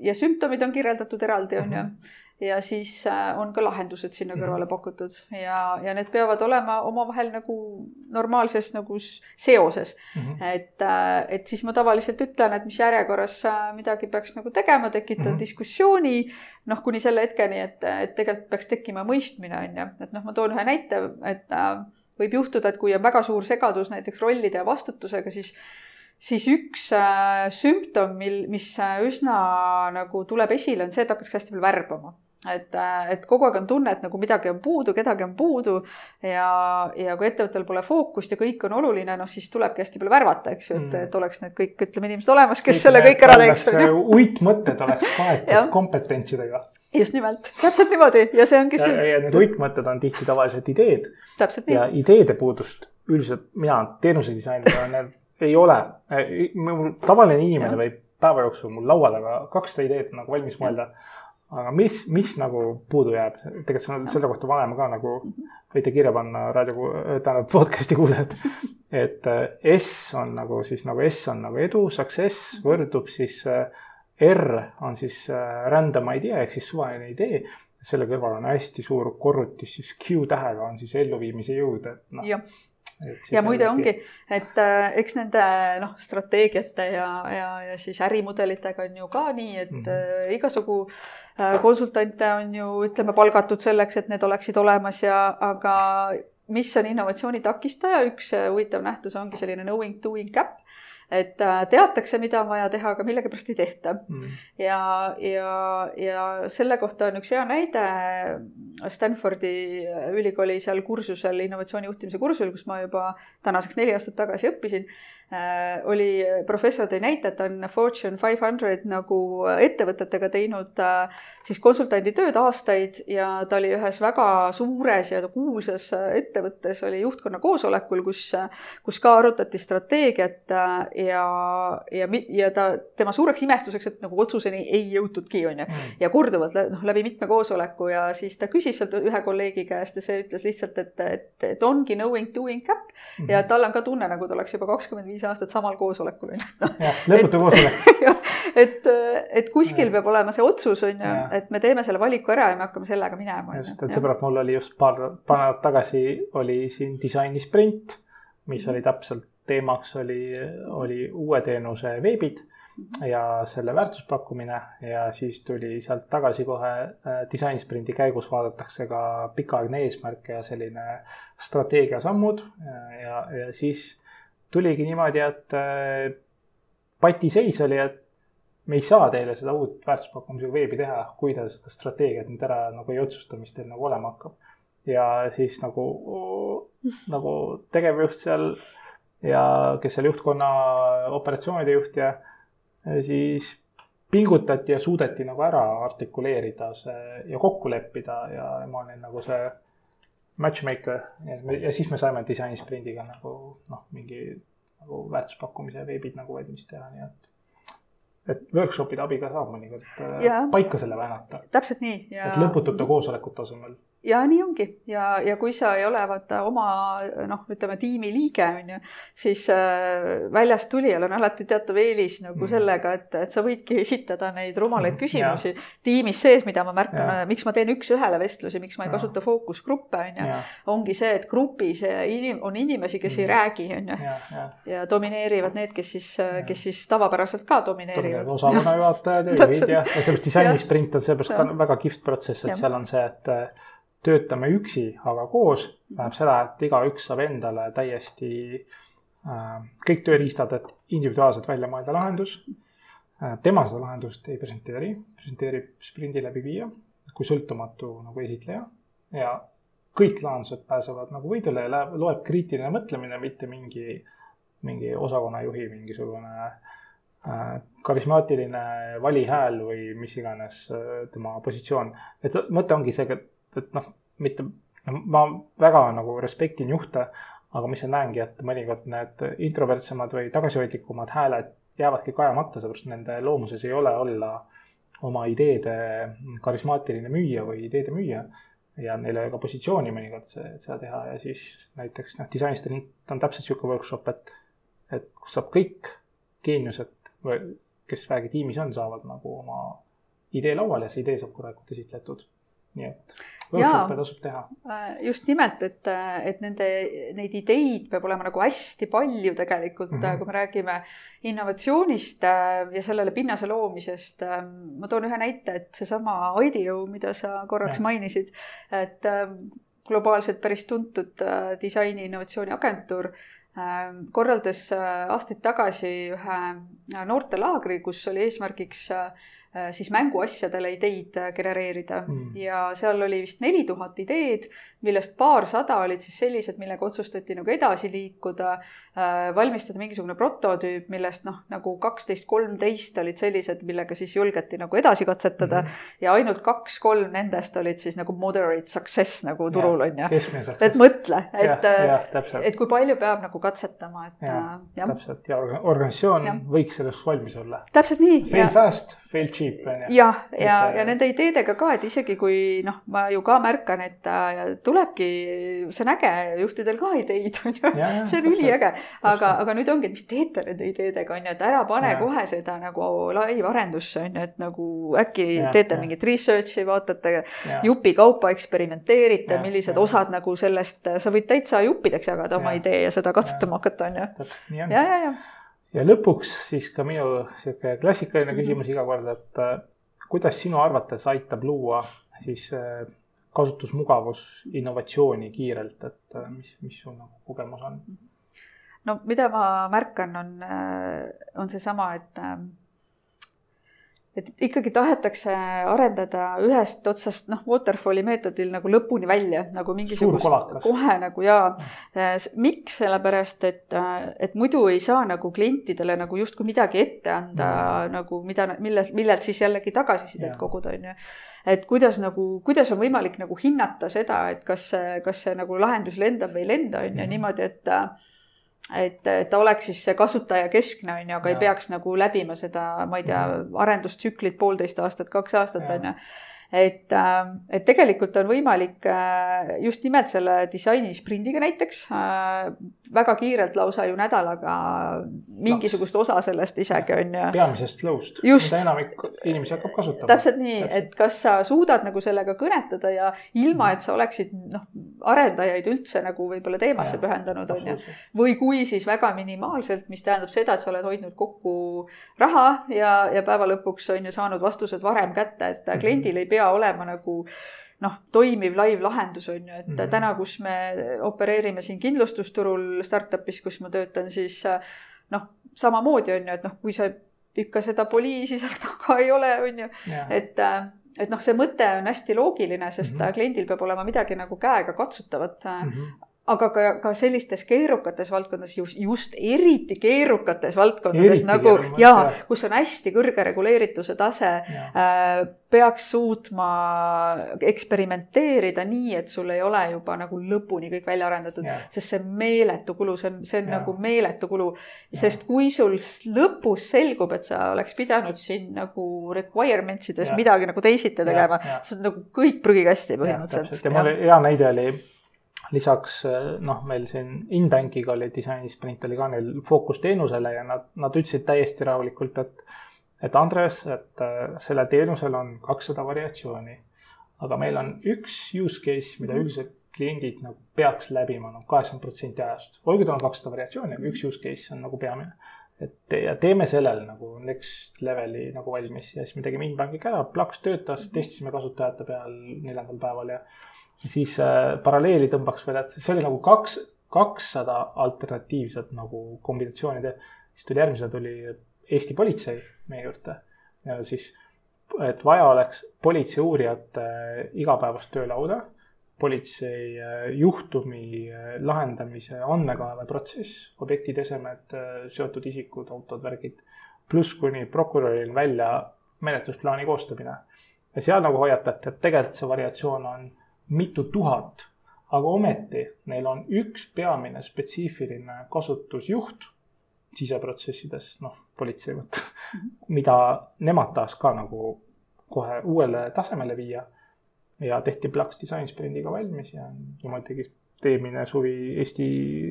ja sümptomid on kirjeldatud eraldi, on ju Mhm. Ja siis äh, on ka lahendused sinna Mhm. kõrvale pakutud ja, ja need peavad olema omavahel nagu normaalses nagu seoses. Mhm. et, äh, et siis ma tavaliselt ütlen, et mis järjekorras äh, midagi peaks nagu tegema, tekitada Mhm. diskussiooni. noh, kuni selle hetkeni, et, et tegelikult peaks tekkima mõistmine, on ju, et noh, ma toon ühe näite, et võib juhtuda, et kui on väga suur segadus näiteks rollide ja vastutusega, siis siis üks sümptom, mil, mis üsna nagu tuleb esile, on see, et hakatakse hästi palju värbama. Et, et kogu aeg on tunne, et nagu midagi on puudu, kedagi on puudu ja, ja kui ettevõttel pole fookust ja kõik on oluline, noh siis tulebki hästi palju värvata, eks ju, et Mm. et oleks need kõik, ütleme, inimesed olemas, kes selle kõik ära teeks, on ju. uitmõtted oleks kaetud kompetentsidega. just nimelt, täpselt niimoodi ja see ongi see, ja need uitmõtted on tihti tavaliselt ideed ja ideede puudust üldiselt mina teenusedisainina [LAUGHS] need ei ole. mul tavaline inimene võib päeva jooksul mul laua taga kakssada ideed nagu valmis mõelda. Aga mis, mis nagu puudu jääb, tegelikult see on selle kohta vanem ka nagu võite kirja panna raadio, tähendab podcast'i kuulajad. et äh, S on nagu siis nagu S on nagu edu, success võrdub siis äh, R on siis äh, random idea ehk siis suvaline idee. selle kõrval on hästi suur korrutis siis Q tähega on siis elluviimise jõud, et noh. Ja muide ongi, et äh, eks nende noh, strateegiate ja, ja, ja siis ärimudelitega on ju ka nii, et mm. -hmm. igasugu äh, konsultante on ju ütleme palgatud selleks, et need oleksid olemas ja, aga mis on innovatsiooni takistaja, üks äh, huvitav nähtus ongi selline knowing doing gap. Et äh, teatakse, mida on vaja teha, aga millegipärast ei tehta mm. ja, ja, ja selle kohta on üks hea näide Stanfordi ülikooli seal kursusel, innovatsiooni juhtimise kursusel, kus ma juba tänaseks neli aastat tagasi õppisin äh,. Oli, professor tõi näite, et on Fortune five hundred nagu ettevõtetega teinud äh, siis konsultandi tööd aastaid ja ta oli ühes väga suures ja kuulsas ettevõttes oli juhtkonna koosolekul, kus, kus ka arutati strateegiat äh, ja, ja, ja ta, tema suureks imestuseks, et nagu otsuseni ei jõutudki, on ju. ja korduvalt noh, läbi mitme koosoleku ja siis ta küsis sealt ühe kolleegi käest ja see ütles lihtsalt, et, et, et ongi knowing doing gap mm -hmm. ja tal on ka tunne, nagu ta oleks juba kakskümmend viis aastat samal koosolekul, on ju. jah, lõputu koosolek. [LAUGHS] et, et kuskil ja. peab olema see otsus, on ju, et me teeme selle valiku ära ja me hakkame sellega minema. just, et sõbrad, mul oli just paar, paar nädalat tagasi oli siin disainisprint, mis oli täpselt teemaks oli, oli uue teenuse veebid ja selle väärtuspakkumine ja siis tuli sealt tagasi kohe äh, disainsprindi käigus vaadatakse ka pikaaegne eesmärk ja selline strateegiasammud ja, ja, ja siis tuligi niimoodi, et äh, patiseis oli, et me ei saa teile seda uut väärtuspakkumisega veebi teha, kui te seda strateegiat nüüd ära nagu ei otsusta, mis teil nagu olema hakkab. ja siis nagu, nagu tegevjuht seal ja kes seal juhtkonna operatsioonide juht ja siis pingutati ja suudeti nagu ära artikuleerida see ja kokku leppida ja ma olin nagu see matchmaker ja siis me saime disainisprindiga nagu noh, mingi nagu väärtuspakkumise veebid nagu valmis teha, nii et et workshop'ide abiga saab mõnikord ja. paika selle väänata. täpselt nii ja.... et lõputute koosolekute asemel ja nii ongi ja, ja kui sa ei ole vaata oma noh, ütleme tiimi liige on ju, siis äh, väljast tulijal on alati teatav eelis nagu mm. sellega, et, et sa võidki esitada neid rumalaid mm. küsimusi ja. tiimis sees, mida ma märkan, miks ma teen üks-ühele vestlusi, miks ma ei ja. kasuta fookusgruppe on ju, ongi see, et grupis inim, on inimesi, kes mm. ei räägi on ju ja, domineerivad need, kes siis, kes siis tavapäraselt ka domineerivad. osakonna juhatajad [LAUGHS] ja juhid [LAUGHS] ja, ja sellepärast disainisprint on sellepärast ka väga kihvt protsess, et ja. seal on see, et töötame üksi, aga koos, tähendab seda, et igaüks saab endale täiesti äh, kõik tööriistad, et individuaalselt välja mõelda lahendus äh,. tema seda lahendust ei presenteeri, presenteerib sprindi läbiviija kui sõltumatu nagu esitleja ja kõik lahendused pääsevad nagu võidule ja läheb, loeb kriitiline mõtlemine, mitte mingi, mingi osakonnajuhi mingisugune äh, karismaatiline valihääl või mis iganes äh, tema positsioon. et mõte ongi see, et et noh, mitte, ma väga nagu respektin juhte, aga ma ise näengi, et mõnikord need introvertsemad või tagasihoidlikumad hääled jäävadki kajamata, seepärast nende loomuses ei ole olla oma ideede karismaatiline müüja või ideede müüja. ja neil ei ole ka positsiooni mõnikord seda teha ja siis näiteks noh, disainist on täpselt sihuke workshop, et, et kus saab kõik geeniused või kes vähegi tiimis on, saavad nagu oma idee lauale ja see idee saab korralikult esitletud. nii et workshop'e tasub teha. Äh, just nimelt, et, et nende, neid ideid peab olema nagu hästi palju tegelikult mm, -hmm. kui me räägime innovatsioonist äh, ja sellele pinnase loomisest. ma toon ühe näite, et seesama IDEO, mida sa korraks ja. mainisid, et globaalselt päris tuntud disaini innovatsiooniagentuur korraldas aastaid tagasi ühe noortelaagri, kus oli eesmärgiks Äh, siis mänguasjadele ideid äh, genereerida mm. ja seal oli vist neli tuhat ideed, millest paarsada olid siis sellised, millega otsustati nagu edasi liikuda, äh, valmistada mingisugune prototüüp, millest noh, nagu kaksteist, kolmteist olid sellised, millega siis julgeti nagu edasi katsetada mm. ja ainult kaks-kolm nendest olid siis nagu moderate success nagu turul on ju. et mõtle, et, et kui palju peab nagu katsetama, et. täpselt ja organisatsioon ja. võiks selleks valmis olla. täpselt nii. Fail ja. fast fail cheap on ju. jah, ja, ja, ja nende ideedega ka, et isegi kui noh, ma ju ka märkan, et tulebki, see on äge, juhtidel ka ideid on ju, see on üliäge. aga, aga nüüd ongi, et mis teete nende ideedega on ju, et ära pane ja. kohe seda nagu laivarendusse on ju, et nagu äkki ja, teete ja. mingit research'i, vaatate jupikaupa, eksperimenteerite, millised ja. osad nagu sellest, sa võid täitsa juppideks jagada oma ja. idee ja seda katsetama hakata on ju. ja, ja, ja ja lõpuks siis ka minu sihuke klassikaline küsimus iga kord, et äh, kuidas sinu arvates aitab luua siis äh, kasutusmugavus innovatsiooni kiirelt, et äh, mis, mis sul nagu kogemus on? no mida ma märkan, on, on seesama, et et ikkagi tahetakse arendada ühest otsast, noh, waterfall'i meetodil nagu lõpuni välja nagu mingisugust kohe nagu ja miks, sellepärast et, et muidu ei saa nagu klientidele nagu justkui midagi ette anda mm. nagu mida, mille, millelt siis jällegi tagasisidet koguda, on ju et kuidas nagu, kuidas on võimalik nagu hinnata seda, et kas see, kas see nagu lahendus lendab või ei lenda, on ju, mhm. niimoodi, et et, et ta oleks siis see kasutajakeskne, on ju, aga ja. ei peaks nagu läbima seda, ma ei tea, mhm. arendustsüklit poolteist aastat, kaks aastat, on ju et, ähm, et tegelikult on võimalik äh, just nimelt selle disaini sprindiga näiteks äh, väga kiirelt lausa ju nädalaga mingisugust osa sellest isegi on ju. peamisest flow'st, mida enamik inimesi hakkab kasutama. täpselt nii, et kas sa suudad nagu sellega kõnetada ja ilma, et sa oleksid noh, arendajaid üldse nagu võib-olla teemasse ja, pühendanud on ju. või kui siis väga minimaalselt, mis tähendab seda, et sa oled hoidnud kokku raha ja, ja päeva lõpuks on ju saanud vastused varem kätte, et -hmm. kliendil ei pea pea olema nagu noh, toimiv live-lahendus on ju, et mm -hmm. täna, kus me opereerime siin kindlustusturul startup'is, kus ma töötan, siis noh, samamoodi on ju, et noh, kui sa ikka seda poliisi seal taga ei ole, on ju, et et noh, see mõte on hästi loogiline, sest mm -hmm. kliendil peab olema midagi nagu käega katsutavat mm. -hmm aga ka, ka sellistes keerukates valdkondades, just, just eriti keerukates valdkondades eriti nagu ja kus on hästi kõrge reguleerituse tase, äh, peaks suutma eksperimenteerida nii, et sul ei ole juba nagu lõpuni kõik välja arendatud, sest see meeletu kulu, see on, see on ja. nagu meeletu kulu. sest kui sul lõpus selgub, et sa oleks pidanud siin nagu requirements ides midagi nagu teisiti tegema, see on nagu kõik prügikasti põhimõtteliselt. ja mul hea näide oli lisaks eh, noh, meil siin Inbankiga oli disainisprint oli ka neil fookusteenusele ja nad, nad ütlesid täiesti rahulikult, et, et Andres, et eh, sellel teenusel on kakssada variatsiooni. aga meil on üks use case, mida üldiselt kliendid nagu peaks läbima noh, kaheksakümmend protsenti ajast. olgugi tal on kakssada variatsiooni, aga üks use case on nagu peamine. et ja teeme sellel nagu next leveli nagu valmis ja siis me tegime Inbankiga ära, plaks töötas, testisime kasutajate peal neljandal päeval ja siis äh, paralleeli tõmbaks veel, et see oli nagu kaks, kakssada alternatiivset nagu kombinatsiooni. siis tuli järgmisena tuli Eesti politsei meie juurde ja siis, et vaja oleks politsei uurijate igapäevast töölauda, politsei äh, juhtumi äh, lahendamise andmekaeveprotsess, objektid, esemed, äh, seotud isikud, autod, värgid, pluss kuni prokuröril välja menetlusplaani koostamine. ja seal nagu hoiatati, et tegelikult see variatsioon on mitu tuhat, aga ometi neil on üks peamine spetsiifiline kasutusjuht siseprotsessides, noh, politsei mõttes, mhm. mida nemad tahaks ka nagu kohe uuele tasemele viia. ja tehti Plux Design Sprindiga valmis ja niimoodi tegi eelmine suvi Eesti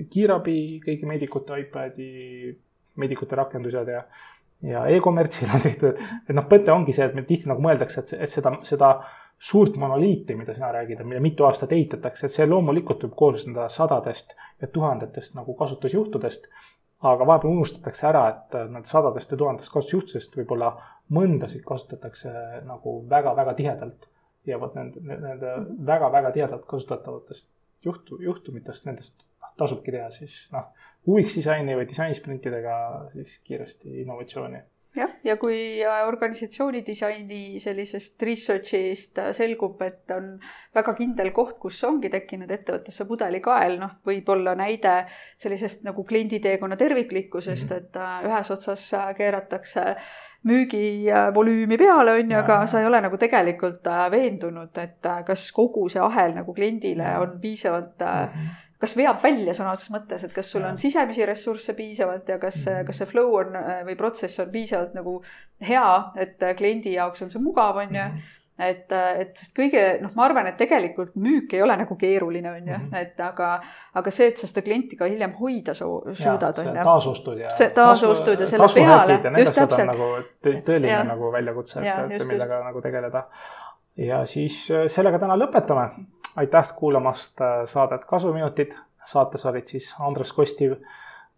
kiirabi, kõigi meedikute iPadi, meedikute rakendused ja ja e-kommertsil on tehtud, et noh, mõte ongi see, et meil tihti nagu mõeldakse, et, et seda, seda suurt monoliiti, mida sina räägid, mille mitu aastat ehitatakse, et see loomulikult võib koosneda sadadest ja tuhandetest nagu kasutusjuhtudest. aga vahepeal unustatakse ära, et nad sadadest ja tuhandest kasutusjuhtudest võib-olla mõndasid kasutatakse nagu väga-väga tihedalt. ja vot nende, nende väga-väga tihedalt kasutatavatest juhtu, juhtumitest, nendest tasubki teha siis noh, UX disaini või disainisprintidega siis kiiresti innovatsiooni jah, ja kui äh, organisatsiooni disaini sellisest research'ist äh, selgub, et on väga kindel koht, kus ongi tekkinud ettevõttesse pudelikael, noh, võib-olla näide sellisest nagu klienditeekonna terviklikkusest -hmm. et äh, ühes otsas keeratakse müügivolüümi peale, on ju, aga sa ei ole nagu tegelikult veendunud, et kas kogu see ahel nagu kliendile on piisavalt mm -hmm kas veab välja sõna otseses mõttes, et kas sul on sisemisi ressursse piisavalt ja kas, mhm. kas see flow on või protsess on piisavalt nagu hea, et kliendi jaoks on see mugav, on ju mhm. et, et sest kõige, noh, ma arvan, et tegelikult müük ei ole nagu keeruline, on ju, mhm. et aga, aga see, et sa seda klienti ka hiljem hoida su, suudad, on ju. taasostud ja. taasostud ja selle peale, just täpselt. nagu tõeline ja. nagu väljakutse, et, et millega just. nagu tegeleda. ja siis äh, sellega täna lõpetame aitäh kuulamast äh, saadet Kasuminutid. saates olid siis Andres Kostiv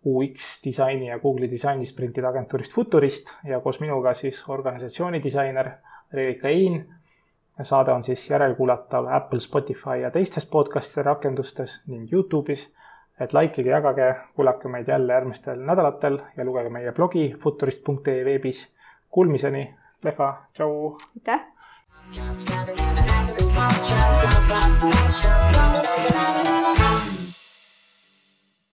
UX disaini ja Google'i disainisprintide agentuurist Futurist ja koos minuga siis organisatsiooni disainer Reelika Ein. saade on siis järelkuulatav Apple, Spotify ja teistes podcast'ide rakendustes ning Youtube'is. et likeige, jagage, kuulake meid jälle järgmistel nädalatel ja lugege meie blogi futurist.ee veebis. Kuulmiseni, lehva, tšau. aitäh. I'm trying to find my soul. Tell me